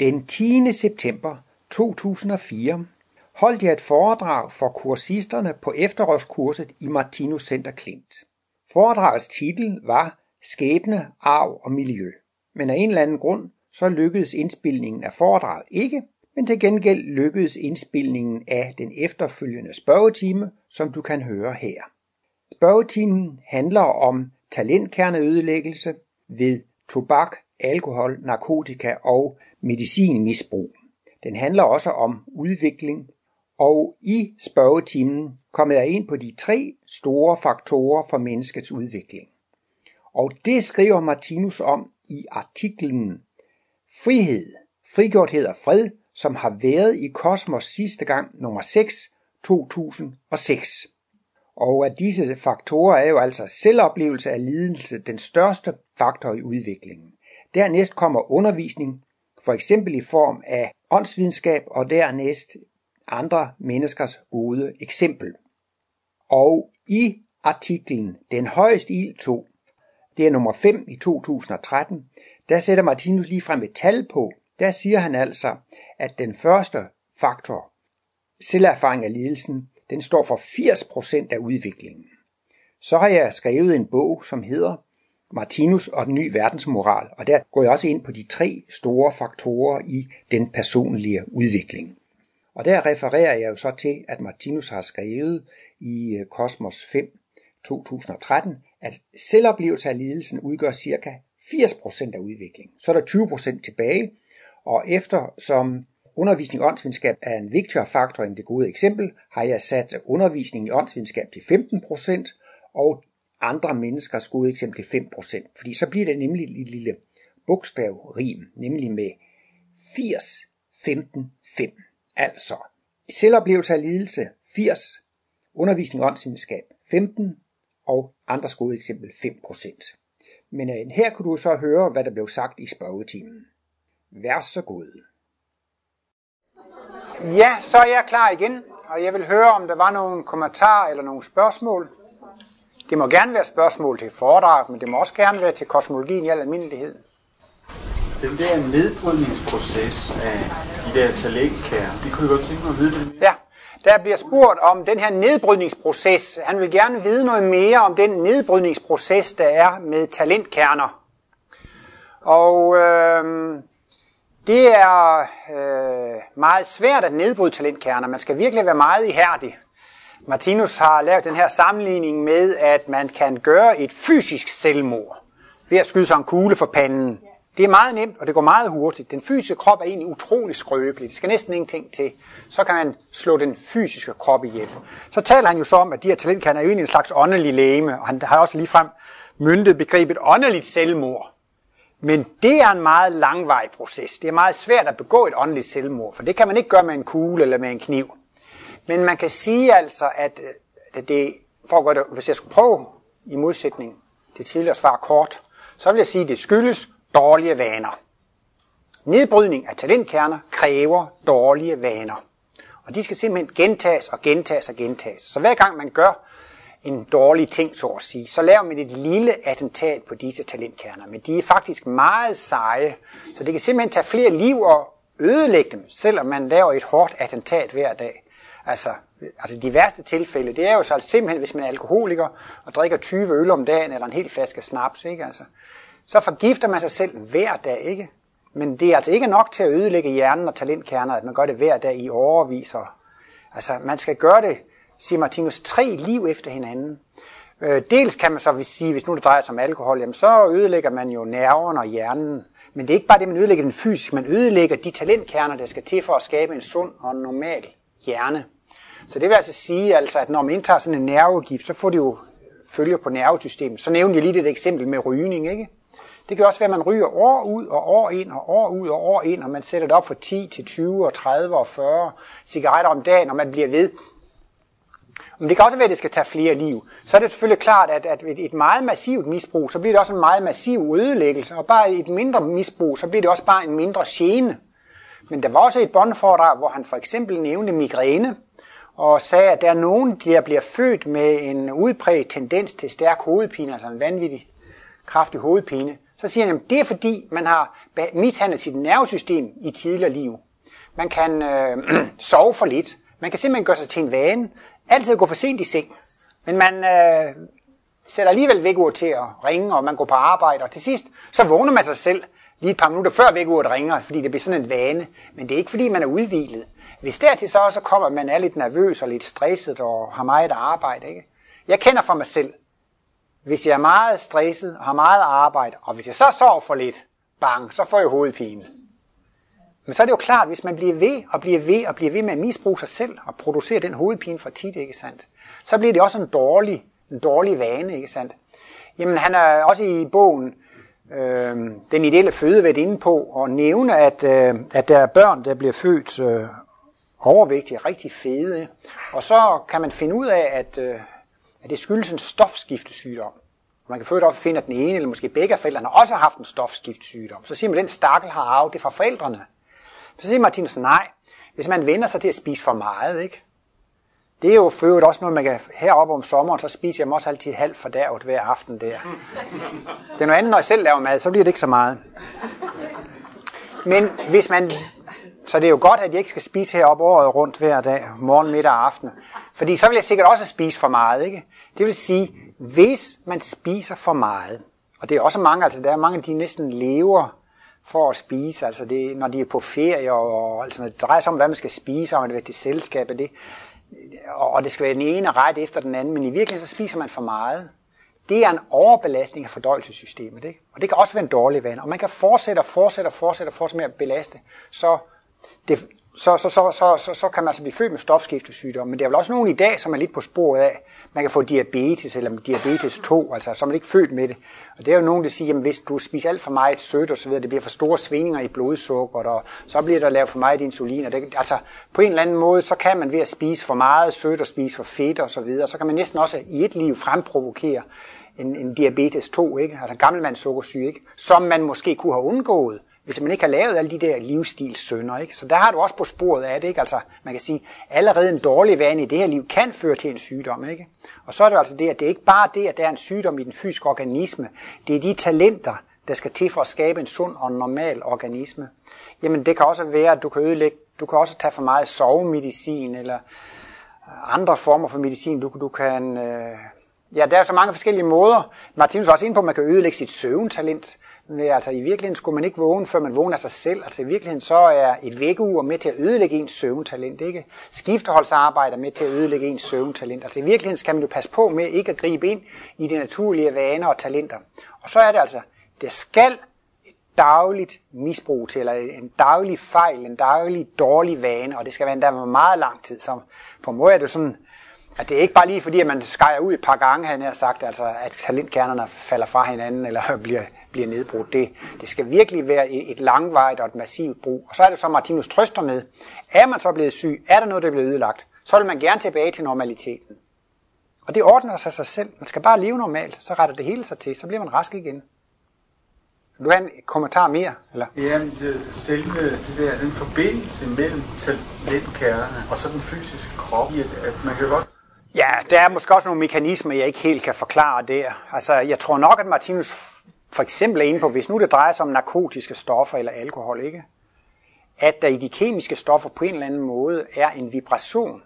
Den 10. september 2004 holdt jeg et foredrag for kursisterne på efterårskurset i Martinus Center Klint. Foredragets titel var Skæbne, arv og miljø. Men af en eller anden grund, så lykkedes indspilningen af foredraget ikke, men til gengæld lykkedes indspilningen af den efterfølgende spørgetime, som du kan høre her. Spørgetimen handler om talentkerneødelæggelse ved tobak, alkohol, narkotika og medicinmisbrug. Den handler også om udvikling, og i spørgetimen kommer jeg ind på de tre store faktorer for menneskets udvikling. Og det skriver Martinus om i artiklen Frihed, frigjorthed og fred, som har været i Kosmos sidste gang nummer 6, 2006. Og at disse faktorer er jo altså selvoplevelse af lidelse den største faktor i udviklingen. Dernæst kommer undervisning, for eksempel i form af åndsvidenskab, og dernæst andre menneskers gode eksempel. Og i artiklen Den højeste ild 2, det er nummer 5 i 2013, der sætter Martinus lige frem et tal på. Der siger han altså, at den første faktor, selverfaring af lidelsen, den står for 80% af udviklingen. Så har jeg skrevet en bog, som hedder Martinus og den nye verdensmoral, og der går jeg også ind på de tre store faktorer i den personlige udvikling. Og der refererer jeg jo så til, at Martinus har skrevet i øh, Kosmos 5 2013, at selvoplevelse af lidelsen udgør ca. 80% af udviklingen. Så er der 20% tilbage, og efter som undervisning i åndsvidenskab er en vigtigere faktor end det gode eksempel, har jeg sat undervisning i åndsvidenskab til 15%, og andre menneskers gode eksempel til 5%, fordi så bliver det nemlig et lille bogstavrim, nemlig med 80, 15, 5. Altså, selvoplevelse af lidelse 80, undervisning om åndsvidenskab 15, og andres gode eksempel 5%. Men øh, her kunne du så høre, hvad der blev sagt i spørgetimen. Vær så god. Ja, så er jeg klar igen, og jeg vil høre, om der var nogle kommentarer eller nogle spørgsmål. Det må gerne være spørgsmål til foredrag, men det må også gerne være til kosmologien i al almindelighed. Den der nedbrydningsproces af de der talentkærer, det kunne jeg godt tænke mig at vide det mere. Ja, der bliver spurgt om den her nedbrydningsproces. Han vil gerne vide noget mere om den nedbrydningsproces, der er med talentkerner. Og øh, det er øh, meget svært at nedbryde talentkerner. Man skal virkelig være meget ihærdig. Martinus har lavet den her sammenligning med, at man kan gøre et fysisk selvmord ved at skyde sig en kugle for panden. Det er meget nemt, og det går meget hurtigt. Den fysiske krop er egentlig utrolig skrøbelig. Det skal næsten ingenting til. Så kan man slå den fysiske krop ihjel. Så taler han jo så om, at de her talentkerner er egentlig en slags åndelig læme, og han har også ligefrem myndet begrebet åndeligt selvmord. Men det er en meget langvarig proces. Det er meget svært at begå et åndeligt selvmord, for det kan man ikke gøre med en kugle eller med en kniv. Men man kan sige altså, at øh, det, for at gøre det, hvis jeg skulle prøve i modsætning til tidligere svar kort, så vil jeg sige, at det skyldes dårlige vaner. Nedbrydning af talentkerner kræver dårlige vaner. Og de skal simpelthen gentages og gentages og gentages. Så hver gang man gør en dårlig ting, så at sige, så laver man et lille attentat på disse talentkerner. Men de er faktisk meget seje, så det kan simpelthen tage flere liv og ødelægge dem, selvom man laver et hårdt attentat hver dag. Altså, altså de værste tilfælde, det er jo så altså simpelthen, hvis man er alkoholiker og drikker 20 øl om dagen eller en hel flaske snaps, ikke? Altså, så forgifter man sig selv hver dag, ikke? Men det er altså ikke nok til at ødelægge hjernen og talentkerner, at man gør det hver dag i overvis. Altså, man skal gøre det, siger Martinus, tre liv efter hinanden. Øh, dels kan man så sige, hvis nu det drejer sig om alkohol, jamen så ødelægger man jo nerverne og hjernen. Men det er ikke bare det, man ødelægger den fysisk, man ødelægger de talentkerner, der skal til for at skabe en sund og normal hjerne. Så det vil altså sige, altså, at når man indtager sådan en nervegift, så får det jo følger på nervesystemet. Så nævnte jeg lige et eksempel med rygning, ikke? Det kan også være, at man ryger år ud og år ind og år ud og år ind, og man sætter det op for 10 til 20 og 30 og 40 cigaretter om dagen, og man bliver ved. Men det kan også være, at det skal tage flere liv. Så er det selvfølgelig klart, at, at et meget massivt misbrug, så bliver det også en meget massiv ødelæggelse. Og bare et mindre misbrug, så bliver det også bare en mindre gene. Men der var også et båndforedrag, hvor han for eksempel nævnte migræne, og sagde, at der er nogen, der bliver født med en udpræget tendens til stærk hovedpine, altså en vanvittig kraftig hovedpine, Så siger han, at det er fordi, man har mishandlet sit nervesystem i tidligere liv. Man kan øh, sove for lidt. Man kan simpelthen gøre sig til en vane. Altid gå for sent i seng. Men man øh, sætter alligevel vækkeur til at ringe, og man går på arbejde. Og til sidst, så vågner man sig selv lige et par minutter før vækkeuret ringer, fordi det bliver sådan en vane. Men det er ikke fordi, man er udvilet. Hvis dertil så også kommer, at man er lidt nervøs og lidt stresset og har meget arbejde. Ikke? Jeg kender for mig selv, hvis jeg er meget stresset og har meget arbejde, og hvis jeg så sover for lidt, bang, så får jeg hovedpine. Men så er det jo klart, hvis man bliver ved og bliver ved og bliver ved med at misbruge sig selv og producere den hovedpine for tit, ikke sandt? Så bliver det også en dårlig, en dårlig vane, ikke sandt? Jamen han er også i bogen øh, Den ideelle føde været inde på og nævne, at, øh, at der er børn, der bliver født øh, overvægtige, rigtig fede. Og så kan man finde ud af, at, øh, at det skyldes en stofskiftesygdom. Man kan født op finde, at den ene eller måske begge af forældrene også har haft en stofskiftesygdom. Så siger man, at den stakkel har arvet det fra forældrene. Så siger Martinus, nej, hvis man vender sig til at spise for meget, ikke? Det er jo for øvrigt også noget, man kan heroppe om sommeren, så spiser jeg også altid halvt for daget hver aften der. Det er noget andet, når jeg selv laver mad, så bliver det ikke så meget. Men hvis man... Så det er jo godt, at jeg ikke skal spise heroppe året rundt hver dag, morgen, middag og aften. Fordi så vil jeg sikkert også spise for meget, ikke? Det vil sige, hvis man spiser for meget, og det er også mange, altså der er mange, de næsten lever for at spise, altså det, når de er på ferie, og, altså når det drejer sig om, hvad man skal spise, og man vil til selskab, og det, og det skal være den ene ret efter den anden, men i virkeligheden så spiser man for meget. Det er en overbelastning af fordøjelsessystemet, ikke? og det kan også være en dårlig vane, og man kan fortsætte og fortsætte og fortsætte og fortsætte med at belaste, så det, så, så, så, så, så, så kan man altså blive født med stofskiftesygdom. Men der er vel også nogen i dag, som er lidt på sporet af, man kan få diabetes eller diabetes 2, altså som er ikke født med det. Og det er jo nogen, der siger, at hvis du spiser alt for meget sødt og så videre, det bliver for store svingninger i blodsukker, og så bliver der lavet for meget insulin. Og det, altså på en eller anden måde, så kan man ved at spise for meget sødt og spise for fedt og så videre, så kan man næsten også i et liv fremprovokere en, en diabetes 2, ikke? altså gammelmandssukkersyge, ikke? som man måske kunne have undgået, hvis man ikke har lavet alle de der livsstilssønder. Ikke? Så der har du også på sporet af det. Ikke? Altså, man kan sige, allerede en dårlig vane i det her liv kan føre til en sygdom. Ikke? Og så er det altså det, at det er ikke bare det, at der er en sygdom i den fysiske organisme. Det er de talenter, der skal til for at skabe en sund og normal organisme. Jamen det kan også være, at du kan ødelægge, du kan også tage for meget sovemedicin, eller andre former for medicin. Du, du kan, øh, ja, der er så mange forskellige måder. Martinus var også inde på, at man kan ødelægge sit søvntalent. Nej, altså i virkeligheden skulle man ikke vågne, før man vågner sig selv. Altså i virkeligheden så er et vækkeur med til at ødelægge ens søvntalent. Ikke? Skifteholdsarbejde er med til at ødelægge ens søvntalent. Altså i virkeligheden skal man jo passe på med ikke at gribe ind i de naturlige vaner og talenter. Og så er det altså, der skal et dagligt misbrug til, eller en daglig fejl, en daglig dårlig vane, og det skal være endda meget lang tid. Så på en måde er det sådan, at det er ikke bare lige fordi, at man skærer ud et par gange, han har sagt, altså, at talentkernerne falder fra hinanden, eller bliver bliver nedbrudt. Det, det skal virkelig være et langvarigt og et massivt brug. Og så er det så, Martinus trøster med, er man så blevet syg, er der noget, der er blevet ødelagt, så vil man gerne tilbage til normaliteten. Og det ordner sig sig selv. Man skal bare leve normalt, så retter det hele sig til, så bliver man rask igen. Du har en kommentar mere? Eller? Jamen, det, selve det der, den forbindelse mellem talentkernerne og så den fysiske krop, at, at man kan godt Ja, der er måske også nogle mekanismer, jeg ikke helt kan forklare der. Altså, jeg tror nok, at Martinus for eksempel er inde på, hvis nu det drejer sig om narkotiske stoffer eller alkohol, ikke? at der i de kemiske stoffer på en eller anden måde er en vibration,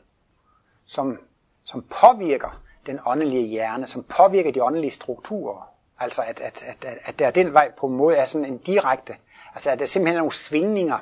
som, som påvirker den åndelige hjerne, som påvirker de åndelige strukturer. Altså at, at, at, at, at der den vej på en måde er sådan en direkte, altså at der simpelthen er nogle svingninger,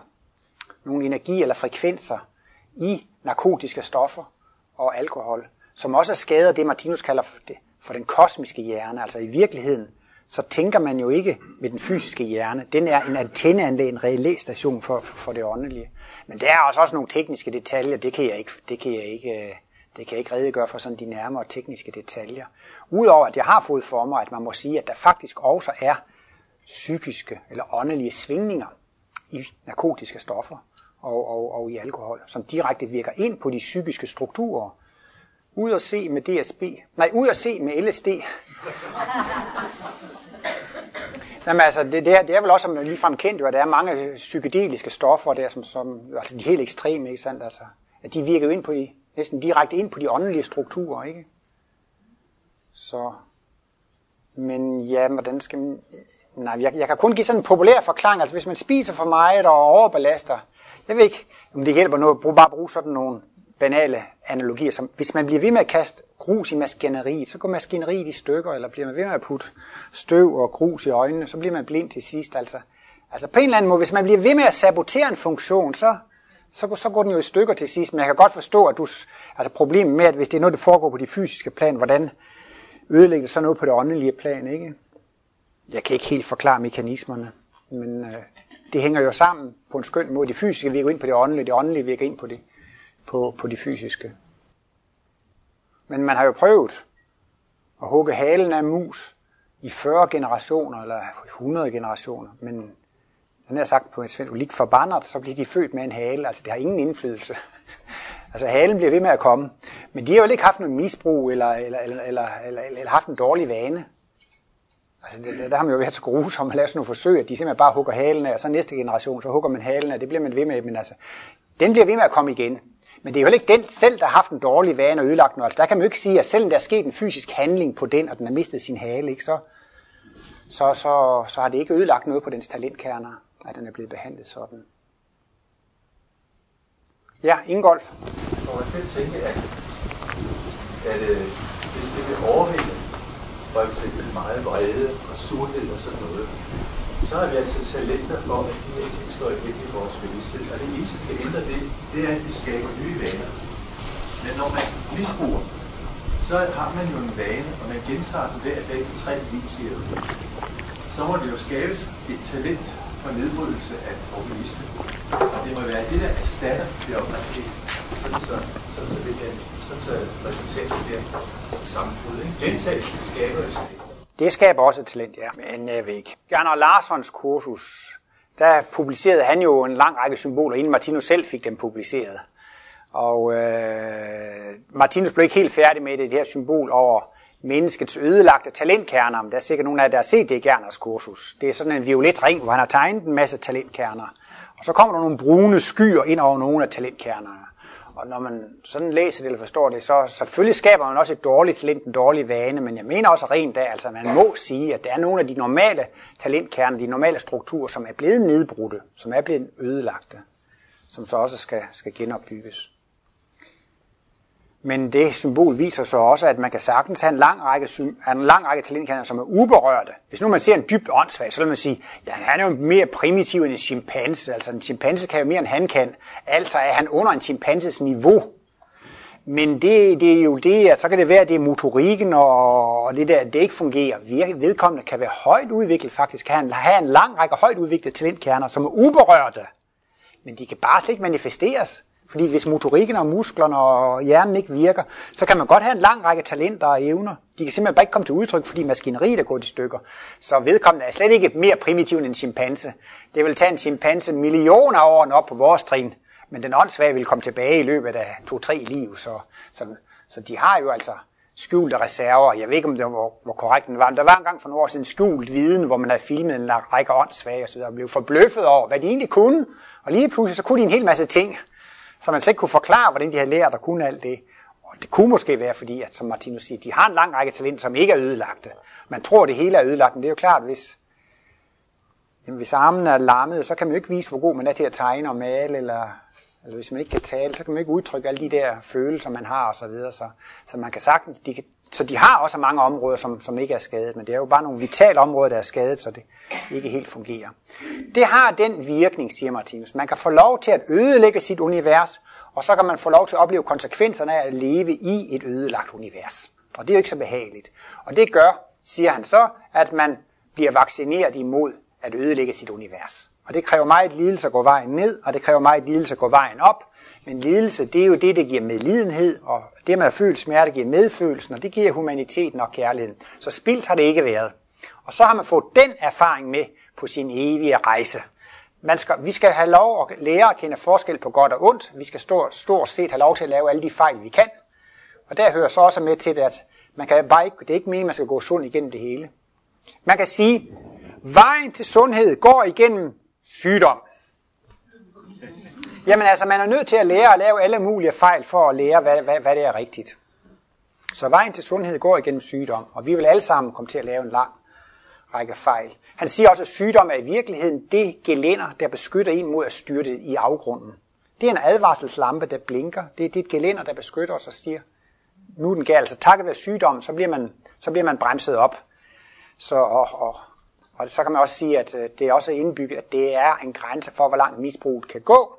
nogle energi eller frekvenser i narkotiske stoffer og alkohol, som også skader det, Martinus kalder for, det, for den kosmiske hjerne. Altså i virkeligheden så tænker man jo ikke med den fysiske hjerne. Den er en antenneanlæg, en relæstation for, for det åndelige. Men der er også, også nogle tekniske detaljer, det kan jeg ikke, det kan jeg ikke, øh, det kan jeg ikke redegøre for sådan de nærmere tekniske detaljer. Udover at jeg har fået for mig, at man må sige, at der faktisk også er psykiske eller åndelige svingninger i narkotiske stoffer og, og, og i alkohol, som direkte virker ind på de psykiske strukturer. Ud at se med DSB, nej, ud at se med LSD, Jamen altså, det, det, er, det er vel også som ligefrem kendt jo, at der er mange psykedeliske stoffer der, som, som altså de helt ekstreme, ikke sandt? Altså, at de virker jo ind på de, næsten direkte ind på de åndelige strukturer, ikke? Så, men ja, hvordan skal man, Nej, jeg, jeg kan kun give sådan en populær forklaring. Altså hvis man spiser for meget og overbelaster, jeg ved ikke, om det hjælper noget, bare bruge sådan nogle banale analogier, som hvis man bliver ved med at kaste grus i maskineriet, så går maskineriet i stykker, eller bliver man ved med at putte støv og grus i øjnene, så bliver man blind til sidst. Altså, altså på en eller anden måde, hvis man bliver ved med at sabotere en funktion, så, så, så går den jo i stykker til sidst. Men jeg kan godt forstå, at du, altså problemet med, at hvis det er noget, der foregår på de fysiske plan, hvordan ødelægger det så noget på det åndelige plan, ikke? Jeg kan ikke helt forklare mekanismerne, men øh, det hænger jo sammen på en skøn måde. Det fysiske virker ind på det åndelige, det åndelige virker ind på det, på, på det fysiske. Men man har jo prøvet at hugge halen af mus i 40 generationer, eller 100 generationer, men den har sagt på et svensk, ulik forbandet, så bliver de født med en hale, altså det har ingen indflydelse. altså halen bliver ved med at komme. Men de har jo ikke haft noget misbrug, eller, eller, eller, eller, eller, eller haft en dårlig vane. Altså, det, der har man jo været så grusom at lave sådan nogle forsøg, at de simpelthen bare hugger halen af, og så næste generation, så hugger man halen af, det bliver man ved med, men altså, den bliver ved med at komme igen. Men det er jo ikke den selv, der har haft en dårlig vane og ødelagt noget. Altså, der kan man jo ikke sige, at selvom der er sket en fysisk handling på den, og den har mistet sin hale, ikke, så, så, så, så har det ikke ødelagt noget på dens talentkerner, at den er blevet behandlet sådan. Ja, Ingolf. Og man at tænke, at, at øh, hvis det vil overvinde for eksempel meget vrede og surhed og sådan noget, så er vi altså talenter for, at de her ting slår igennem i vores bevidsthed. Og det eneste, der kan ændre det, det er, at vi skaber nye vaner. Men når man misbruger, så har man jo en vane, og man gentager den hver dag i tre liv, siger. Så må det jo skabes et talent for nedbrydelse af organisme. Og det må være det, der erstatter det oprindelige. Sådan så, sådan så, det kan, sådan så resultatet bliver sammenbrud. Gentagelse skaber et. Det skaber også et talent, ja. Men jeg ved ikke. Bjarne Larssons kursus, der publicerede han jo en lang række symboler, inden Martinus selv fik dem publiceret. Og øh, Martinus blev ikke helt færdig med det, det her symbol over menneskets ødelagte talentkerner. Men der er sikkert nogen af jer, der har set det i Gerners kursus. Det er sådan en violet ring, hvor han har tegnet en masse talentkerner. Og så kommer der nogle brune skyer ind over nogle af talentkernerne. Og når man sådan læser det eller forstår det, så selvfølgelig skaber man også et dårligt talent, en dårlig vane, men jeg mener også rent af, altså man må sige, at der er nogle af de normale talentkerner, de normale strukturer, som er blevet nedbrudte, som er blevet ødelagte, som så også skal, skal genopbygges. Men det symbol viser så også, at man kan sagtens have en lang række, en lang række talentkerner, som er uberørte. Hvis nu man ser en dybt åndssvag, så vil man sige, ja, han er jo mere primitiv end en chimpanse. Altså en chimpanse kan jo mere end han kan. Altså er han under en chimpanses niveau. Men det, det er jo det, at så kan det være, at det er motorikken og det der, det ikke fungerer. Vedkommende kan være højt udviklet faktisk, kan han have en lang række højt udviklede talentkerner, som er uberørte. Men de kan bare slet ikke manifesteres. Fordi hvis motorikken og musklerne og hjernen ikke virker, så kan man godt have en lang række talenter og evner. De kan simpelthen bare ikke komme til udtryk, fordi maskineriet er gået i stykker. Så vedkommende er slet ikke mere primitiv end en chimpanse. Det vil tage en chimpanse millioner af år op på vores trin, men den åndssvage vil komme tilbage i løbet af to-tre liv. Så, så, så de har jo altså skjulte reserver. Jeg ved ikke, om det var, hvor korrekt den var, men der var engang for nogle år siden skjult viden, hvor man havde filmet en række åndssvage osv. og blev forbløffet over, hvad de egentlig kunne. Og lige pludselig så kunne de en hel masse ting, så man slet ikke kunne forklare, hvordan de havde lært at kunne alt det. Og det kunne måske være fordi, at som Martinus siger, de har en lang række talenter, som ikke er ødelagte. Man tror, det hele er ødelagt, men det er jo klart, hvis, jamen, hvis armen er lammet, så kan man jo ikke vise, hvor god man er til at tegne og male, eller, eller hvis man ikke kan tale, så kan man ikke udtrykke alle de der følelser, man har osv. Så, videre. så, så man kan sagtens, de kan, så de har også mange områder, som, som ikke er skadet, men det er jo bare nogle vitale områder, der er skadet, så det ikke helt fungerer. Det har den virkning, siger Martinus. Man kan få lov til at ødelægge sit univers, og så kan man få lov til at opleve konsekvenserne af at leve i et ødelagt univers. Og det er jo ikke så behageligt. Og det gør, siger han så, at man bliver vaccineret imod at ødelægge sit univers. Og det kræver meget lidelse at gå vejen ned, og det kræver meget lidelse at gå vejen op. Men lidelse, det er jo det, der giver medlidenhed, og det med at føle smerte giver medfølelsen, og det giver humaniteten og kærligheden. Så spildt har det ikke været. Og så har man fået den erfaring med på sin evige rejse. Man skal, vi skal have lov at lære at kende forskel på godt og ondt. Vi skal stort, stort set have lov til at lave alle de fejl, vi kan. Og der hører så også med til, at man kan bare ikke, det er ikke meningen, at man skal gå sund igennem det hele. Man kan sige, vejen til sundhed går igennem sygdom. Jamen altså, man er nødt til at lære at lave alle mulige fejl for at lære, hvad, hvad, hvad det er rigtigt. Så vejen til sundhed går igennem sygdom, og vi vil alle sammen komme til at lave en lang række fejl. Han siger også, at sygdom er i virkeligheden det gelænder, der beskytter en mod at styrte i afgrunden. Det er en advarselslampe, der blinker. Det er dit gelænder, der beskytter os og siger, nu er den gal. Så takket være sygdom, så bliver man, så bliver man bremset op. Så, og, og, og så kan man også sige, at øh, det er også indbygget, at det er en grænse for, hvor langt misbruget kan gå.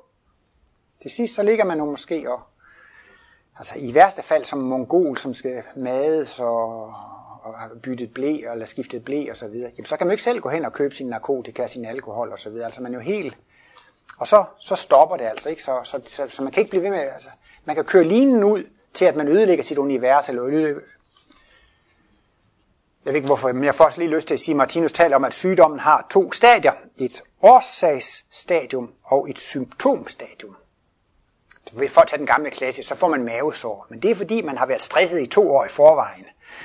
Til sidst så ligger man jo måske og, altså i værste fald som mongol, som skal mades og, og har byttet blæ eller skiftet blæ og så videre, jamen så kan man ikke selv gå hen og købe sin narkotika, sin alkohol og så videre. Altså man er jo helt... Og så, så stopper det altså ikke, så, så, så, så man kan ikke blive ved med... Altså, man kan køre linen ud til, at man ødelægger sit univers, eller jeg ved ikke hvorfor, men jeg får også lige lyst til at sige, at Martinus taler om, at sygdommen har to stadier. Et årsagsstadium og et symptomstadium. For at tage den gamle klasse, så får man mavesår. Men det er fordi, man har været stresset i to år i forvejen.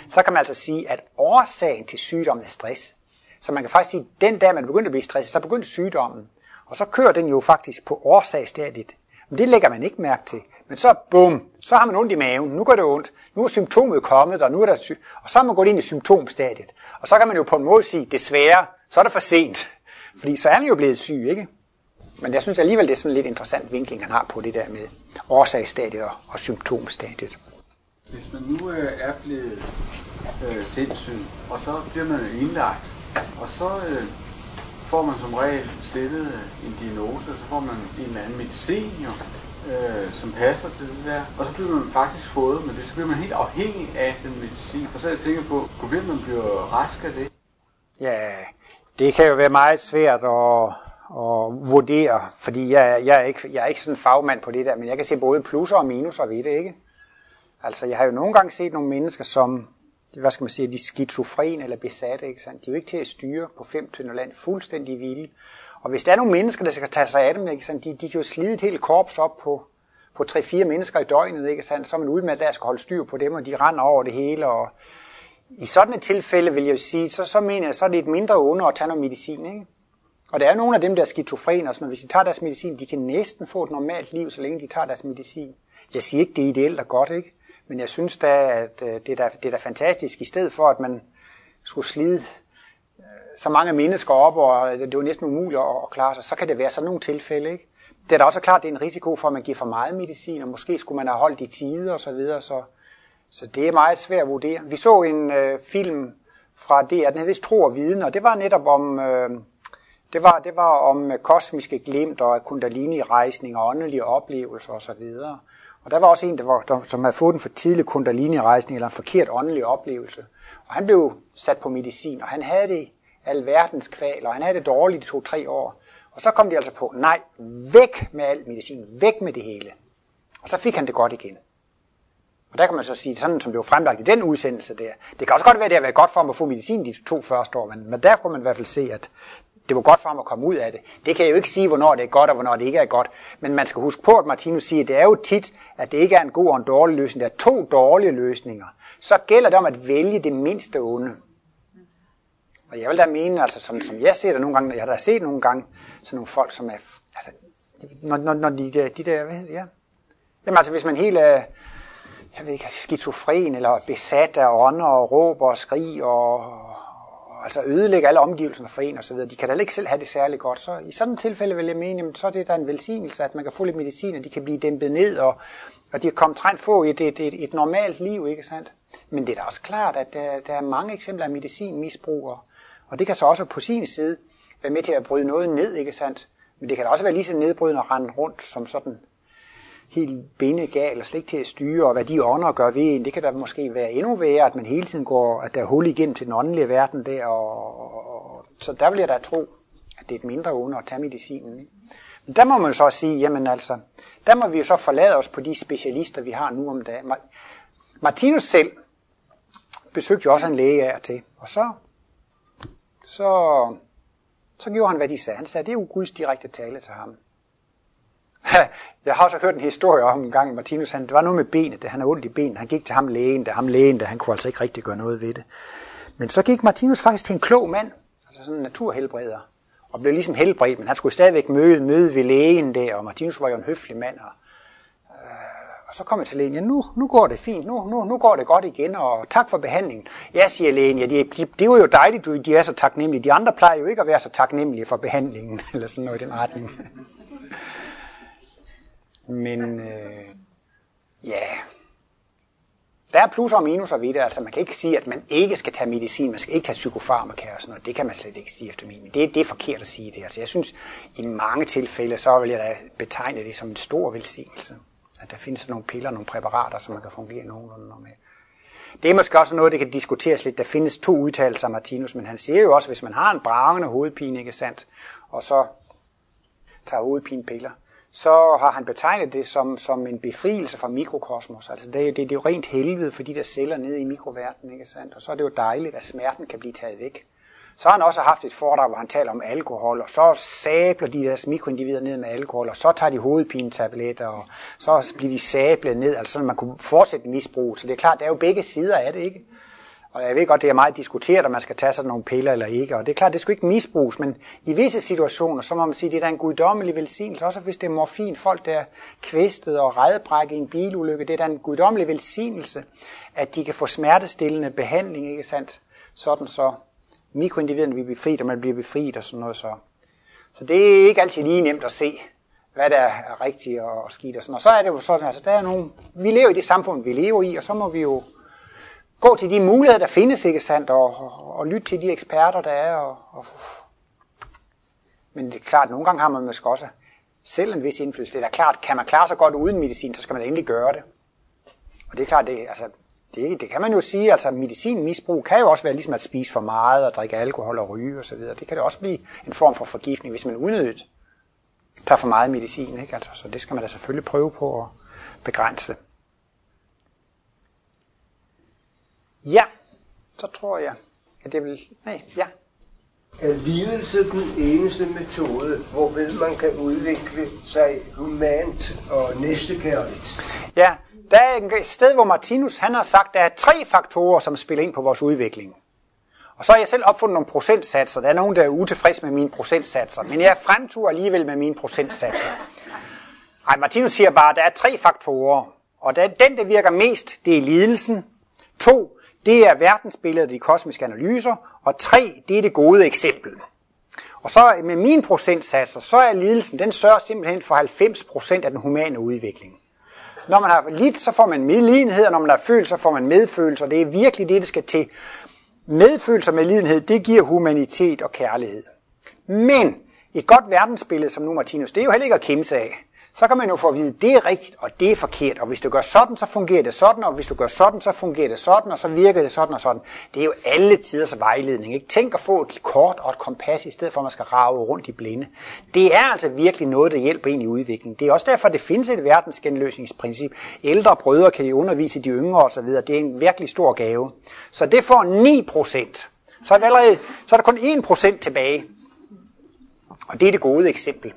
Så kan man altså sige, at årsagen til sygdommen er stress. Så man kan faktisk sige, at den dag man begyndte at blive stresset, så begyndte sygdommen. Og så kører den jo faktisk på årsagsstadiet. Men det lægger man ikke mærke til. Men så, bum, så har man ondt i maven. Nu går det ondt. Nu er symptomet kommet, og nu er der sy- og så er man gået ind i symptomstadiet. Og så kan man jo på en måde sige, desværre, så er det for sent. Fordi så er man jo blevet syg, ikke? Men jeg synes alligevel, det er sådan en lidt interessant vinkling, han har på det der med årsagsstadiet og, og symptomstadiet. Hvis man nu øh, er blevet øh, sindssyg, og så bliver man indlagt, og så øh, får man som regel stillet en diagnose, og så får man en eller anden medicin, jo, øh, som passer til det der. Og så bliver man faktisk fået, men det, så bliver man helt afhængig af den medicin. Og så er jeg tænker på, kunne man bliver rask af det? Ja, det kan jo være meget svært at, at vurdere, fordi jeg, jeg, er ikke, jeg er ikke sådan en fagmand på det der, men jeg kan se både plusser og minuser ved det, ikke? Altså, jeg har jo nogle gange set nogle mennesker, som, hvad skal man sige, de er skizofren eller besatte, ikke sandt? De er jo ikke til at styre på fem tønder land, fuldstændig vilde. Og hvis der er nogle mennesker, der skal tage sig af dem, ikke sandt? De, de kan jo slide et helt korps op på, på 3-4 mennesker i døgnet, ikke sandt? Så er man ude med, at der skal holde styr på dem, og de render over det hele. Og I sådan et tilfælde vil jeg jo sige, så, så mener jeg, så er det et mindre onde at tage noget medicin, ikke? Og der er nogle af dem, der er skizofrene, og sådan, hvis de tager deres medicin, de kan næsten få et normalt liv, så længe de tager deres medicin. Jeg siger ikke, det er ideelt og godt, ikke? Men jeg synes da, at øh, det er da, det er da fantastisk, i stedet for at man skulle slide så mange mennesker op, og det var næsten umuligt at klare sig, så kan det være sådan nogle tilfælde. Ikke? Det er da også klart, at det er en risiko for, at man giver for meget medicin, og måske skulle man have holdt i tide og så videre, så, så det er meget svært at vurdere. Vi så en øh, film fra DR, den hed vist Tro og Viden, og det var netop om, øh, det var, det var om øh, kosmiske glimt og kundalini-rejsning og åndelige oplevelser osv. Og, og der var også en, der var, der, som havde fået en for tidlig kundalini-rejsning eller en forkert åndelig oplevelse. Og han blev sat på medicin, og han havde det alverdens kval, og han havde det dårligt i to-tre år. Og så kom de altså på, nej, væk med al medicin, væk med det hele. Og så fik han det godt igen. Og der kan man så sige, sådan som det var fremlagt i den udsendelse der, det kan også godt være, at det har været godt for ham at få medicin de to første år, men, men der kunne man i hvert fald se, at det var godt for ham at komme ud af det. Det kan jeg jo ikke sige, hvornår det er godt og hvornår det ikke er godt. Men man skal huske på, at Martinus siger, at det er jo tit, at det ikke er en god og en dårlig løsning. Der er to dårlige løsninger. Så gælder det om at vælge det mindste onde. Og jeg vil da mene, altså som, som jeg ser det nogle gange, jeg har da set nogle gange, sådan nogle folk, som er, altså, når, når, når de, de der, hvad hedder det, ja. Jamen altså, hvis man helt er, jeg ved ikke, altså, skizofren, eller besat af ånder, og råber og skrig, og, altså ødelægge alle omgivelserne for en og så videre. De kan da ikke selv have det særlig godt. Så i sådan et tilfælde vil jeg mene, jamen, så er det der en velsignelse, at man kan få lidt medicin, og de kan blive dæmpet ned, og, og de kan komme trængt få et, et, et, et normalt liv, ikke sandt? Men det er da også klart, at der, der er mange eksempler af medicinmisbrug, og, det kan så også på sin side være med til at bryde noget ned, ikke sandt? Men det kan da også være lige så nedbrydende at rende rundt som sådan helt benegal og slet ikke til at styre, og hvad de ånder gør ved en, det kan da måske være endnu værre, at man hele tiden går, at der er hul igennem til den åndelige verden der, og, og, så der vil jeg da tro, at det er et mindre onde at tage medicinen. Ikke? Men der må man så sige, jamen altså, der må vi jo så forlade os på de specialister, vi har nu om dagen. Martinus selv besøgte jo også en læge af til, og så, så, så gjorde han, hvad de sagde. Han sagde, det er jo Guds direkte tale til ham. Jeg har også hørt en historie om en gang, Martinus, han, det var noget med benet, det, han har ondt i benet. Han gik til ham lægen, da ham lægen, da han kunne altså ikke rigtig gøre noget ved det. Men så gik Martinus faktisk til en klog mand, altså sådan en naturhelbreder, og blev ligesom helbredt, men han skulle stadigvæk møde, møde ved lægen der, og Martinus var jo en høflig mand. Og, og så kommer jeg til lægen, ja, nu, nu går det fint, nu, nu, nu går det godt igen, og tak for behandlingen. Ja, siger lægen, ja, det, de, det var jo dejligt, du, de er så taknemmelige. De andre plejer jo ikke at være så taknemmelige for behandlingen, eller sådan noget i den retning. Men øh, ja, der er plus og minus ved det. Altså man kan ikke sige, at man ikke skal tage medicin, man skal ikke tage psykofarmaka og sådan noget. Det kan man slet ikke sige efter min det, det er forkert at sige det. Altså jeg synes, i mange tilfælde, så vil jeg da betegne det som en stor velsignelse. At der findes nogle piller, nogle præparater, som man kan fungere nogenlunde med. Det er måske også noget, det kan diskuteres lidt. Der findes to udtalelser af Martinus, men han siger jo også, at hvis man har en bragende hovedpine, ikke sandt, og så tager hovedpinepiller, så har han betegnet det som, som en befrielse fra mikrokosmos. Altså det, det, det er jo rent helvede for de der celler nede i mikroverdenen, ikke sandt? Og så er det jo dejligt, at smerten kan blive taget væk. Så har han også haft et foredrag, hvor han taler om alkohol, og så sabler de deres mikroindivider ned med alkohol, og så tager de hovedpinetabletter, og så bliver de sablet ned, altså sådan, man kunne fortsætte misbrug. Så det er klart, der er jo begge sider af det, ikke? Og jeg ved godt, det er meget diskuteret, om man skal tage sådan nogle piller eller ikke. Og det er klart, det skal ikke misbruges, men i visse situationer, så må man sige, at det er en guddommelig velsignelse. Også hvis det er morfin, folk der er kvæstet og redbrækket i en bilulykke, det er en guddommelig velsignelse, at de kan få smertestillende behandling, ikke sandt? Sådan så mikroindividerne bliver befriet, og man bliver befriet og sådan noget så. Så det er ikke altid lige nemt at se, hvad der er rigtigt og skidt og sådan. Og så er det jo sådan, altså der er nogle, vi lever i det samfund, vi lever i, og så må vi jo gå til de muligheder, der findes, ikke sandt, og, og, og lytte til de eksperter, der er. Og, og, men det er klart, at nogle gange har man måske også selv en vis indflydelse. Det er da klart, kan man klare sig godt uden medicin, så skal man endelig gøre det. Og det er klart, det, altså, det, det kan man jo sige, altså medicinmisbrug kan jo også være ligesom at spise for meget og drikke alkohol og ryge osv. Det kan det også blive en form for forgiftning, hvis man unødigt tager for meget medicin. Ikke? Altså, så det skal man da selvfølgelig prøve på at begrænse. Ja, så tror jeg, at det vil... Nej, ja. Er lidelse den eneste metode, hvorved man kan udvikle sig humant og næstekærligt? Ja, der er et sted, hvor Martinus han har sagt, at der er tre faktorer, som spiller ind på vores udvikling. Og så har jeg selv opfundet nogle procentsatser. Der er nogen, der er utilfredse med mine procentsatser, men jeg fremturer alligevel med mine procentsatser. Ej, Martinus siger bare, at der er tre faktorer, og den, der virker mest, det er lidelsen. To, det er verdensbilledet de kosmiske analyser, og tre, det er det gode eksempel. Og så med mine procentsatser, så er lidelsen, den sørger simpelthen for 90% af den humane udvikling. Når man har lidt, så får man medlidenhed, og når man har følt, så får man medfølelse, og det er virkelig det, det skal til. Medfølelse og medlidenhed, det giver humanitet og kærlighed. Men et godt verdensbillede, som nu Martinus, det er jo heller ikke at kæmpe sig af så kan man jo få at vide, at det er rigtigt, og det er forkert, og hvis du gør sådan, så fungerer det sådan, og hvis du gør sådan, så fungerer det sådan, og så virker det sådan og sådan. Det er jo alle tiders vejledning. Ikke? Tænk at få et kort og et kompas, i stedet for at man skal rave rundt i blinde. Det er altså virkelig noget, der hjælper en i udviklingen. Det er også derfor, det findes et verdensgenløsningsprincip. Ældre brødre kan jo undervise de yngre osv. Det er en virkelig stor gave. Så det får 9 procent. Så er, allerede, så er der kun 1 procent tilbage. Og det er det gode eksempel.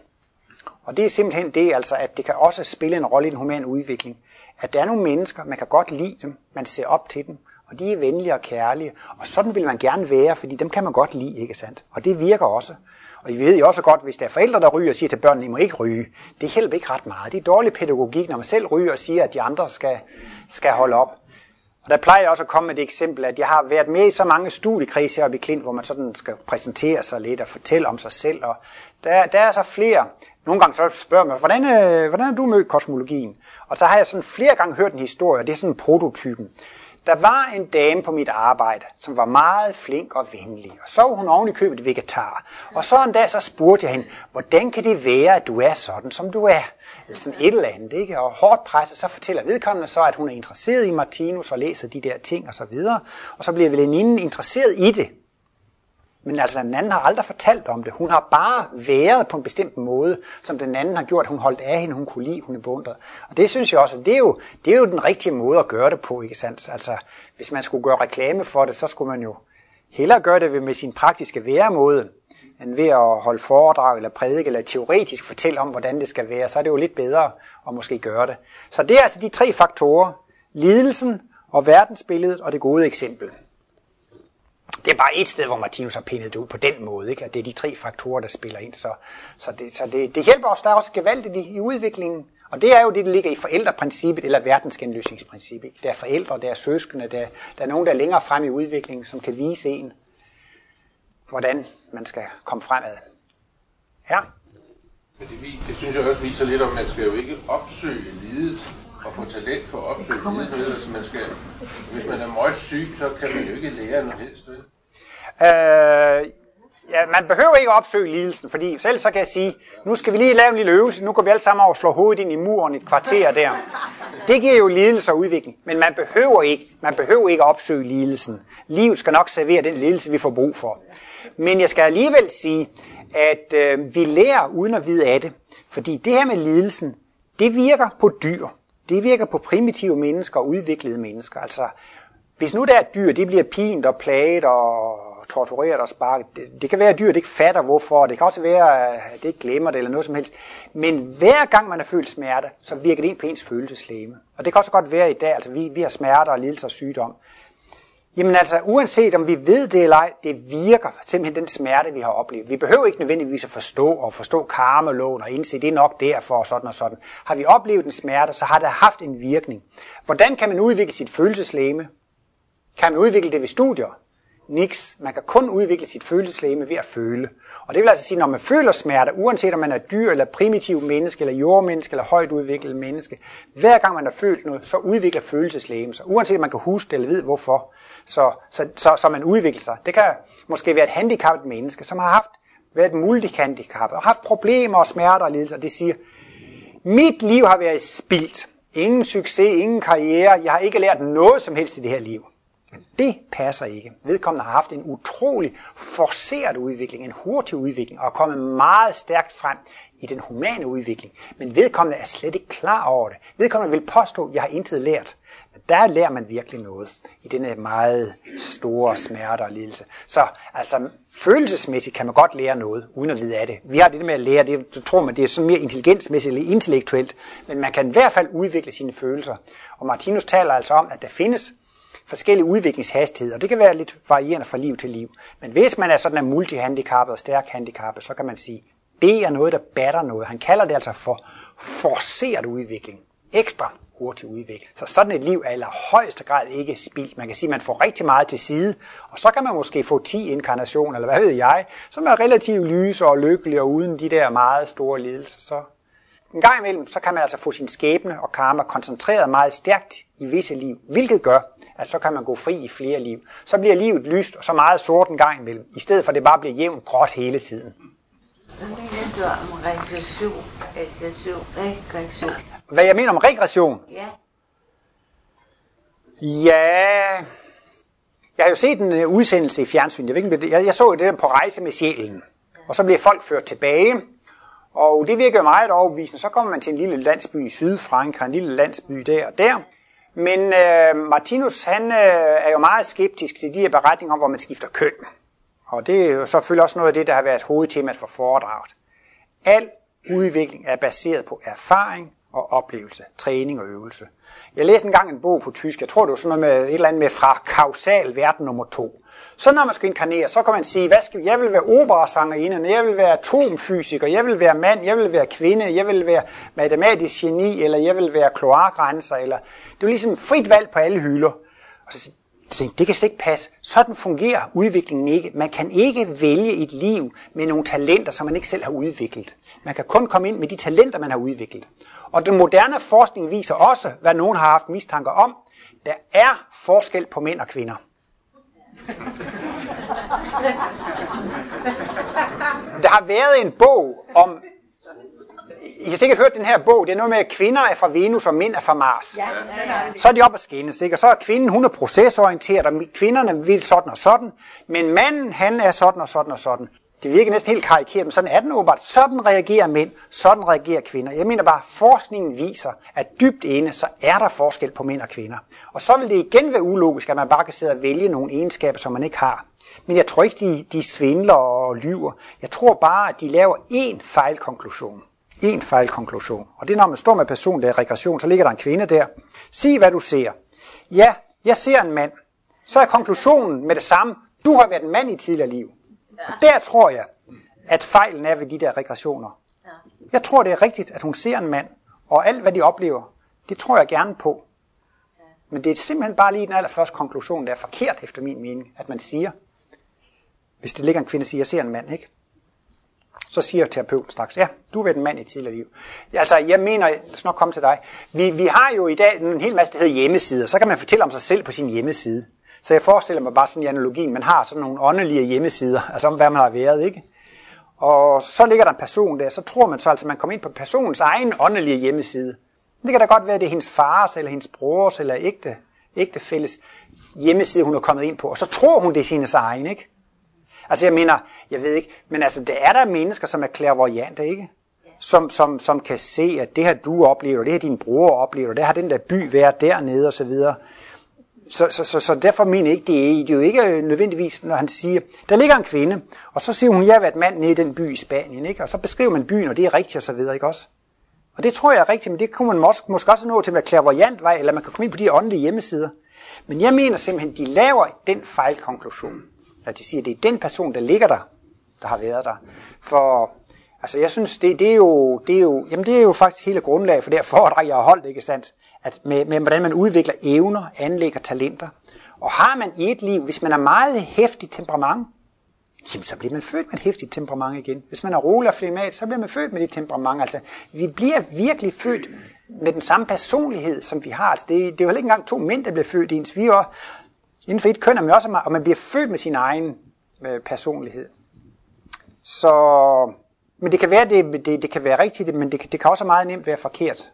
Og det er simpelthen det, altså, at det kan også spille en rolle i den humane udvikling. At der er nogle mennesker, man kan godt lide dem, man ser op til dem, og de er venlige og kærlige, og sådan vil man gerne være, fordi dem kan man godt lide, ikke sandt? Og det virker også. Og I ved jo også godt, hvis der er forældre, der ryger og siger til børnene, I må ikke ryge, det hjælper ikke ret meget. Det er dårlig pædagogik, når man selv ryger og siger, at de andre skal, skal holde op. Og der plejer jeg også at komme med et eksempel, at jeg har været med i så mange studiekredse heroppe i Klint, hvor man sådan skal præsentere sig lidt og fortælle om sig selv. Og der, der er så flere. Nogle gange så spørger man, hvordan, øh, hvordan har du mødt kosmologien? Og så har jeg sådan flere gange hørt en historie, og det er sådan prototypen. Der var en dame på mit arbejde, som var meget flink og venlig, og så var hun oven i købet vegetar. Og så en dag så spurgte jeg hende, hvordan kan det være, at du er sådan, som du er? Eller sådan et eller andet, ikke? Og hårdt presset, så fortæller vedkommende så, at hun er interesseret i Martinus og læser de der ting og så videre. Og så bliver veninden interesseret i det. Men altså, den anden har aldrig fortalt om det. Hun har bare været på en bestemt måde, som den anden har gjort. Hun holdt af hende, hun kunne lide, hun er beundret. Og det synes jeg også, det er jo, det er jo den rigtige måde at gøre det på, ikke sandt? Altså, hvis man skulle gøre reklame for det, så skulle man jo hellere gøre det med sin praktiske væremåde, end ved at holde foredrag eller prædike eller teoretisk fortælle om, hvordan det skal være. Så er det jo lidt bedre at måske gøre det. Så det er altså de tre faktorer. Lidelsen og verdensbilledet og det gode eksempel. Det er bare et sted, hvor Martinus har pindet det ud på den måde, ikke? at det er de tre faktorer, der spiller ind. Så, så, det, så det, det hjælper os der er også gevaldigt i, i udviklingen. Og det er jo det, der ligger i forældreprincippet eller verdensgenløsningsprincippet. Der er forældre, der er søskende, der, der er nogen, der er længere frem i udviklingen, som kan vise en, hvordan man skal komme fremad. Ja? Men det, det synes jeg også viser lidt om, at man skal jo ikke opsøge lidelse og få talent for at opsøge lidelse. Man skal, hvis man er meget syg, så kan man jo ikke lære noget helst. Vel? Øh, ja, man behøver ikke opsøge lidelsen, fordi selv så kan jeg sige, nu skal vi lige lave en lille øvelse, nu går vi alle sammen over og slår hovedet ind i muren i et kvarter der. Det giver jo lidelse og udvikling, men man behøver ikke, man behøver ikke opsøge lidelsen. Livet skal nok servere den lidelse, vi får brug for. Men jeg skal alligevel sige, at øh, vi lærer uden at vide af det. Fordi det her med lidelsen, det virker på dyr. Det virker på primitive mennesker og udviklede mennesker. Altså, hvis nu der er dyr, det bliver pint og plaget og tortureret og sparket. Det, det kan være, at dyret ikke fatter hvorfor. Det kan også være, at det ikke glemmer det eller noget som helst. Men hver gang man har følt smerte, så virker det ind på ens følelseslæme. Og det kan også godt være i dag, altså vi, vi har smerter og lidelser og sygdom. Jamen altså, uanset om vi ved det eller ej, det virker simpelthen den smerte, vi har oplevet. Vi behøver ikke nødvendigvis at forstå og forstå karmeloven og indse, det er nok derfor og sådan og sådan. Har vi oplevet en smerte, så har det haft en virkning. Hvordan kan man udvikle sit følelseslæme? Kan man udvikle det ved studier? Niks. Man kan kun udvikle sit følelseslæme ved at føle. Og det vil altså sige, når man føler smerte, uanset om man er dyr eller primitiv menneske, eller jordmenneske, eller højt udviklet menneske, hver gang man har følt noget, så udvikler følelseslæme sig. Uanset om man kan huske det eller ved hvorfor, så, så, så, så man udvikler sig. Det kan måske være et handicappet menneske, som har haft været multihandicap og haft problemer og smerter og lidelser. Det siger, mit liv har været spildt. Ingen succes, ingen karriere. Jeg har ikke lært noget som helst i det her liv. Det passer ikke. Vedkommende har haft en utrolig forceret udvikling, en hurtig udvikling, og er kommet meget stærkt frem i den humane udvikling. Men vedkommende er slet ikke klar over det. Vedkommende vil påstå, at jeg har intet lært. Men der lærer man virkelig noget i denne meget store smerte og lidelse. Så altså, følelsesmæssigt kan man godt lære noget, uden at vide af det. Vi har det med at lære, det tror man, det er sådan mere intelligensmæssigt eller intellektuelt, men man kan i hvert fald udvikle sine følelser. Og Martinus taler altså om, at der findes forskellige udviklingshastigheder. Det kan være lidt varierende fra liv til liv. Men hvis man er sådan en multihandicappet og stærk handicappet, så kan man sige, det er noget, der batter noget. Han kalder det altså for forceret udvikling. Ekstra hurtig udvikling. Så sådan et liv er i højeste grad ikke spildt. Man kan sige, at man får rigtig meget til side, og så kan man måske få 10 inkarnationer, eller hvad ved jeg, som er relativt lyse og lykkelige og uden de der meget store lidelser. Så en gang imellem, så kan man altså få sin skæbne og karma koncentreret meget stærkt i visse liv, hvilket gør, at så kan man gå fri i flere liv. Så bliver livet lyst og så meget sort en gang imellem, i stedet for at det bare bliver jævnt gråt hele tiden. Hvad mener du om regression? Regression, regression. Hvad jeg mener om regression? Ja. Ja, jeg har jo set en uh, udsendelse i fjernsyn. Jeg, ved ikke, jeg, jeg så det der på rejse med sjælen. Og så bliver folk ført tilbage. Og det virker meget overbevisende. Så kommer man til en lille landsby i Sydfrankrig, en lille landsby der og der. Men øh, Martinus han øh, er jo meget skeptisk til de her beretninger om, hvor man skifter køn. Og det er jo selvfølgelig også noget af det, der har været hovedtemaet for foredraget. Al udvikling er baseret på erfaring og oplevelse, træning og øvelse. Jeg læste engang en bog på tysk, jeg tror det var sådan noget med et eller andet med fra kausal verden nummer to. Så når man skal inkarnere, så kan man sige, hvad skal, jeg vil være operasangerinde, jeg vil være atomfysiker, jeg vil være mand, jeg vil være kvinde, jeg vil være matematisk geni, eller jeg vil være kloakrenser, eller det er ligesom frit valg på alle hylder. Og så tænkte, det kan slet ikke passe. Sådan fungerer udviklingen ikke. Man kan ikke vælge et liv med nogle talenter, som man ikke selv har udviklet. Man kan kun komme ind med de talenter, man har udviklet. Og den moderne forskning viser også, hvad nogen har haft mistanker om. Der er forskel på mænd og kvinder. Der har været en bog om... I har sikkert hørt den her bog. Det er noget med, at kvinder er fra Venus og mænd er fra Mars. Ja, Så er de op at skændes, ikke? Og så er kvinden, hun er procesorienteret, og kvinderne vil sådan og sådan. Men manden, han er sådan og sådan og sådan. Det virker næsten helt karikeret, men sådan er den åbenbart. Sådan reagerer mænd, sådan reagerer kvinder. Jeg mener bare, at forskningen viser, at dybt inde, så er der forskel på mænd og kvinder. Og så vil det igen være ulogisk, at man bare kan sidde og vælge nogle egenskaber, som man ikke har. Men jeg tror ikke, de, de svindler og lyver. Jeg tror bare, at de laver én fejlkonklusion. En fejlkonklusion. Og det er, når man står med personlig regression, så ligger der en kvinde der. Sig, hvad du ser. Ja, jeg ser en mand. Så er konklusionen med det samme. Du har været en mand i tidligere liv. Og der tror jeg, at fejlen er ved de der regressioner. Jeg tror, det er rigtigt, at hun ser en mand, Og alt, hvad de oplever, det tror jeg gerne på. Men det er simpelthen bare lige den allerførste konklusion, der er forkert efter min mening, at man siger, hvis det ligger en kvinde og siger, jeg ser en mand, ikke? Så siger terapeuten straks, ja, du været en mand i tidligere liv. Altså, jeg mener, jeg skal nok komme til dig. Vi, vi har jo i dag en hel masse, der hedder hjemmesider. Så kan man fortælle om sig selv på sin hjemmeside. Så jeg forestiller mig bare sådan i analogien, man har sådan nogle åndelige hjemmesider, altså om hvad man har været, ikke? Og så ligger der en person der, så tror man så altså, at man kommer ind på personens egen åndelige hjemmeside. Det kan da godt være, at det er hendes fars, eller hendes brors, eller ægte, ægtefælles hjemmeside, hun er kommet ind på. Og så tror hun, det er sine egen, ikke? Altså jeg mener, jeg ved ikke, men altså det er der mennesker, som er klærvoyante, ikke? Som, som, som kan se, at det her du oplever, det her din bror oplever, det har den der by været dernede og så videre. Så, så, så, så derfor mener jeg ikke, det er, det er jo ikke øh, nødvendigvis, når han siger, der ligger en kvinde, og så siger hun, jeg har været mand nede i den by i Spanien, ikke? og så beskriver man byen, og det er rigtigt og så videre, ikke også? Og det tror jeg er rigtigt, men det kunne man måske, måske også nå til at være klærvoyant vej, eller man kan komme ind på de åndelige hjemmesider. Men jeg mener simpelthen, de laver den fejlkonklusion, at de siger, at det er den person, der ligger der, der har været der. For altså, jeg synes, det, det, er jo, det, er jo, jamen, det er jo faktisk hele grundlaget for det her foredrag, jeg har holdt, ikke sandt? At med, med, hvordan man udvikler evner, anlægger talenter. Og har man i et liv, hvis man er meget hæftig temperament, jamen så bliver man født med et hæftigt temperament igen. Hvis man er rolig og flemat, så bliver man født med det temperament. Altså, vi bliver virkelig født med den samme personlighed, som vi har. Altså, det, det er jo heller ikke engang to mænd, der bliver født ens. Vi er inden for et køn er man også, og man bliver født med sin egen øh, personlighed. Så, men det kan være, det, det, det kan være rigtigt, men det, det kan også meget nemt være forkert.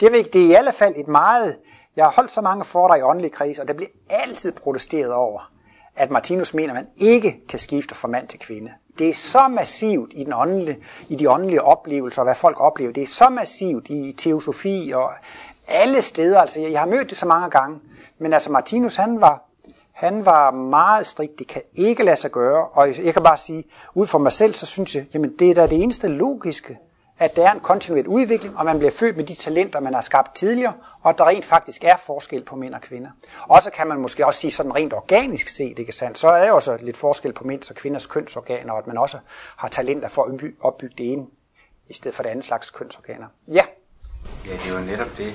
Det er, det er i alle fald et meget, jeg har holdt så mange foredrag i åndelig kris, og der bliver altid protesteret over, at Martinus mener, at man ikke kan skifte fra mand til kvinde. Det er så massivt i, den åndelige, i de åndelige oplevelser, og hvad folk oplever. Det er så massivt i teosofi og alle steder. Altså, jeg har mødt det så mange gange. Men altså, Martinus, han var, han var meget strikt. Det kan ikke lade sig gøre. Og jeg kan bare sige, ud fra mig selv, så synes jeg, jamen det er da det eneste logiske at der er en kontinuerlig udvikling, og man bliver født med de talenter, man har skabt tidligere, og at der rent faktisk er forskel på mænd og kvinder. Og så kan man måske også sige sådan rent organisk set, ikke sandt? så er der også lidt forskel på mænds og kvinders kønsorganer, og at man også har talenter for at opbygge det ene, i stedet for det andet slags kønsorganer. Ja? Ja, det var netop det.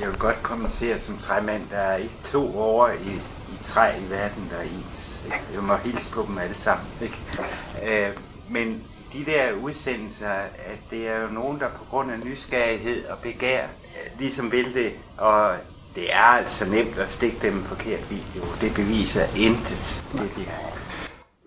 Jeg vil godt kommentere som træmand, der er ikke to år i, i træ i verden, der er ens. Jeg må hilse på dem alle sammen. Ikke? Øh, men de der udsendelser, at det er jo nogen, der på grund af nysgerrighed og begær øh, ligesom vil det, og det er altså nemt at stikke dem en forkert video. Det beviser intet, det de har.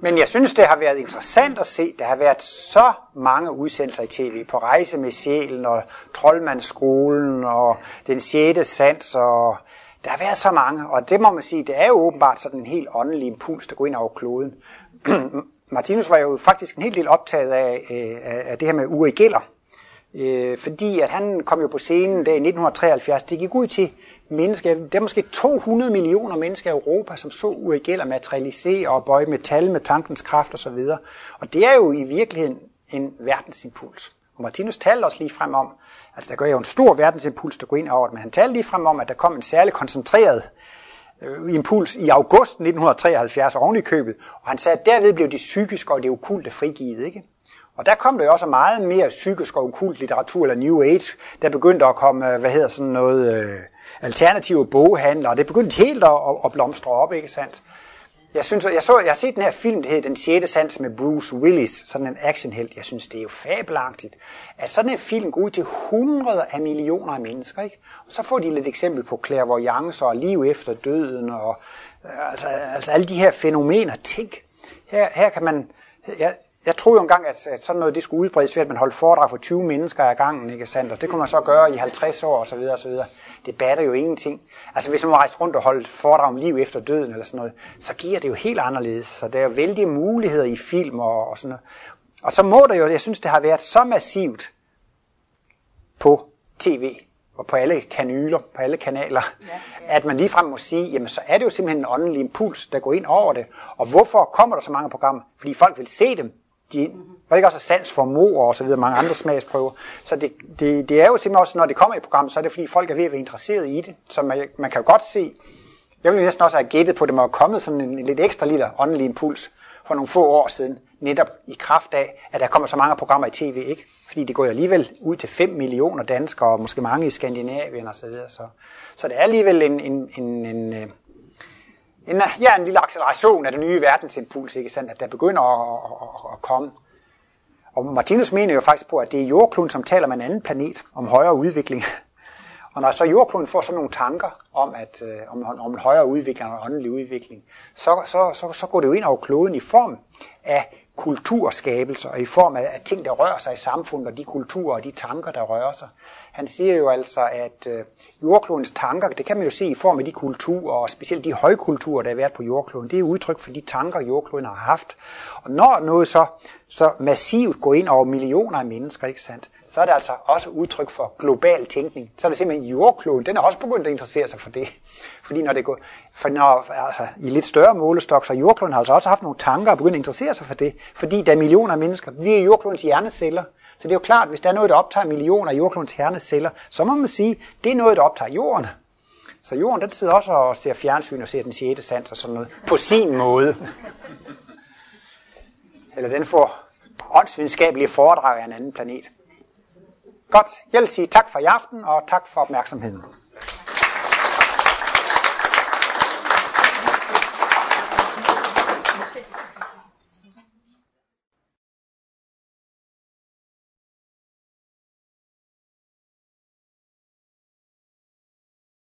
Men jeg synes, det har været interessant at se. Der har været så mange udsendelser i tv på Rejse med Sjælen og Troldmandsskolen og Den 6. Sans og der har været så mange, og det må man sige, det er jo åbenbart sådan en helt åndelig impuls, der går ind over kloden. Martinus var jo faktisk en hel del optaget af, øh, af det her med Uri Geller, øh, fordi at han kom jo på scenen der i 1973. Det gik ud til mennesker, der er måske 200 millioner mennesker i Europa, som så Uri Geller materialisere og bøje metal med tankens kraft osv. Og, og det er jo i virkeligheden en verdensimpuls. Og Martinus talte også lige frem om, altså der gør jo en stor verdensimpuls, der går ind over det, men han talte lige frem om, at der kom en særlig koncentreret øh, impuls i august 1973 oven i købet, og han sagde, at derved blev det psykiske og det okulte frigivet. Ikke? Og der kom der jo også meget mere psykisk og okult litteratur, eller New Age, der begyndte at komme, øh, hvad hedder sådan noget, øh, alternative boghandler, og det begyndte helt at, at blomstre op, ikke sandt? Jeg, synes, jeg, så, jeg har set den her film, der hedder Den 6. sans med Bruce Willis, sådan en actionhelt. Jeg synes, det er jo fabelagtigt, at sådan en film går ud til hundrede af millioner af mennesker. Ikke? Og så får de lidt eksempel på clairvoyance og liv efter døden, og øh, altså, altså alle de her fænomener. Tænk, her, her kan man... Jeg, jeg troede jo engang, at, at sådan noget det skulle udbredes ved, at man holdt foredrag for 20 mennesker ad gangen, ikke sandt? Og det kunne man så gøre i 50 år osv. osv. Det batter jo ingenting. Altså hvis man rejst rundt og holdt foredrag om liv efter døden eller sådan noget, så giver det jo helt anderledes. Så der er jo vældige muligheder i film og, og sådan noget. Og så må der jo, jeg synes, det har været så massivt på tv og på alle kanyler, på alle kanaler, ja, ja. at man ligefrem må sige, jamen så er det jo simpelthen en åndelig impuls, der går ind over det. Og hvorfor kommer der så mange programmer? Fordi folk vil se dem. De, var det ikke også sans for mor og så videre, mange andre smagsprøver. Så det, det, det er jo simpelthen også, når det kommer i programmet, så er det fordi folk er ved at være interesseret i det. Så man, man kan jo godt se, jeg ville næsten også have gættet på, at det må have kommet sådan en, en lidt ekstra lille åndelig impuls for nogle få år siden. netop i kraft af, at der kommer så mange programmer i tv, ikke? Fordi det går jo alligevel ud til 5 millioner danskere, og måske mange i Skandinavien osv. Så, videre. så, så det er alligevel en, en, en, en, en, ja, en lille acceleration af den nye verdensimpuls, ikke sandt? at der begynder at, at, at komme. Og Martinus mener jo faktisk på, at det er jordkloden, som taler med en anden planet om højere udvikling. Og når så jordkloden får sådan nogle tanker om, at, øh, om, om en højere udvikling og en åndelig udvikling, så, så, så, så går det jo ind over kloden i form af kulturskabelser, og i form af, af ting, der rører sig i samfundet, og de kulturer og de tanker, der rører sig. Han siger jo altså, at øh, jordklodens tanker, det kan man jo se i form af de kulturer, og specielt de højkulturer, der har været på jordkloden, det er udtryk for de tanker, jordkloden har haft. Og når noget så, så massivt går ind over millioner af mennesker, ikke sandt, så er det altså også udtryk for global tænkning. Så er det simpelthen jordkloden, den er også begyndt at interessere sig for det. Fordi når det går, for når, altså, i lidt større målestok, så jordkloden har altså også haft nogle tanker og begyndt at interessere sig for det. Fordi der er millioner af mennesker. Vi er jordklodens hjerneceller. Så det er jo klart, hvis der er noget, der optager millioner af jordklodens hjerneceller, så må man sige, det er noget, der optager jorden. Så jorden, den sidder også og ser fjernsyn og ser den sjette sans og sådan noget. På sin måde. Eller den får åndsvidenskabelige foredrag af en anden planet. Godt, jeg vil sige tak for i aften, og tak for opmærksomheden.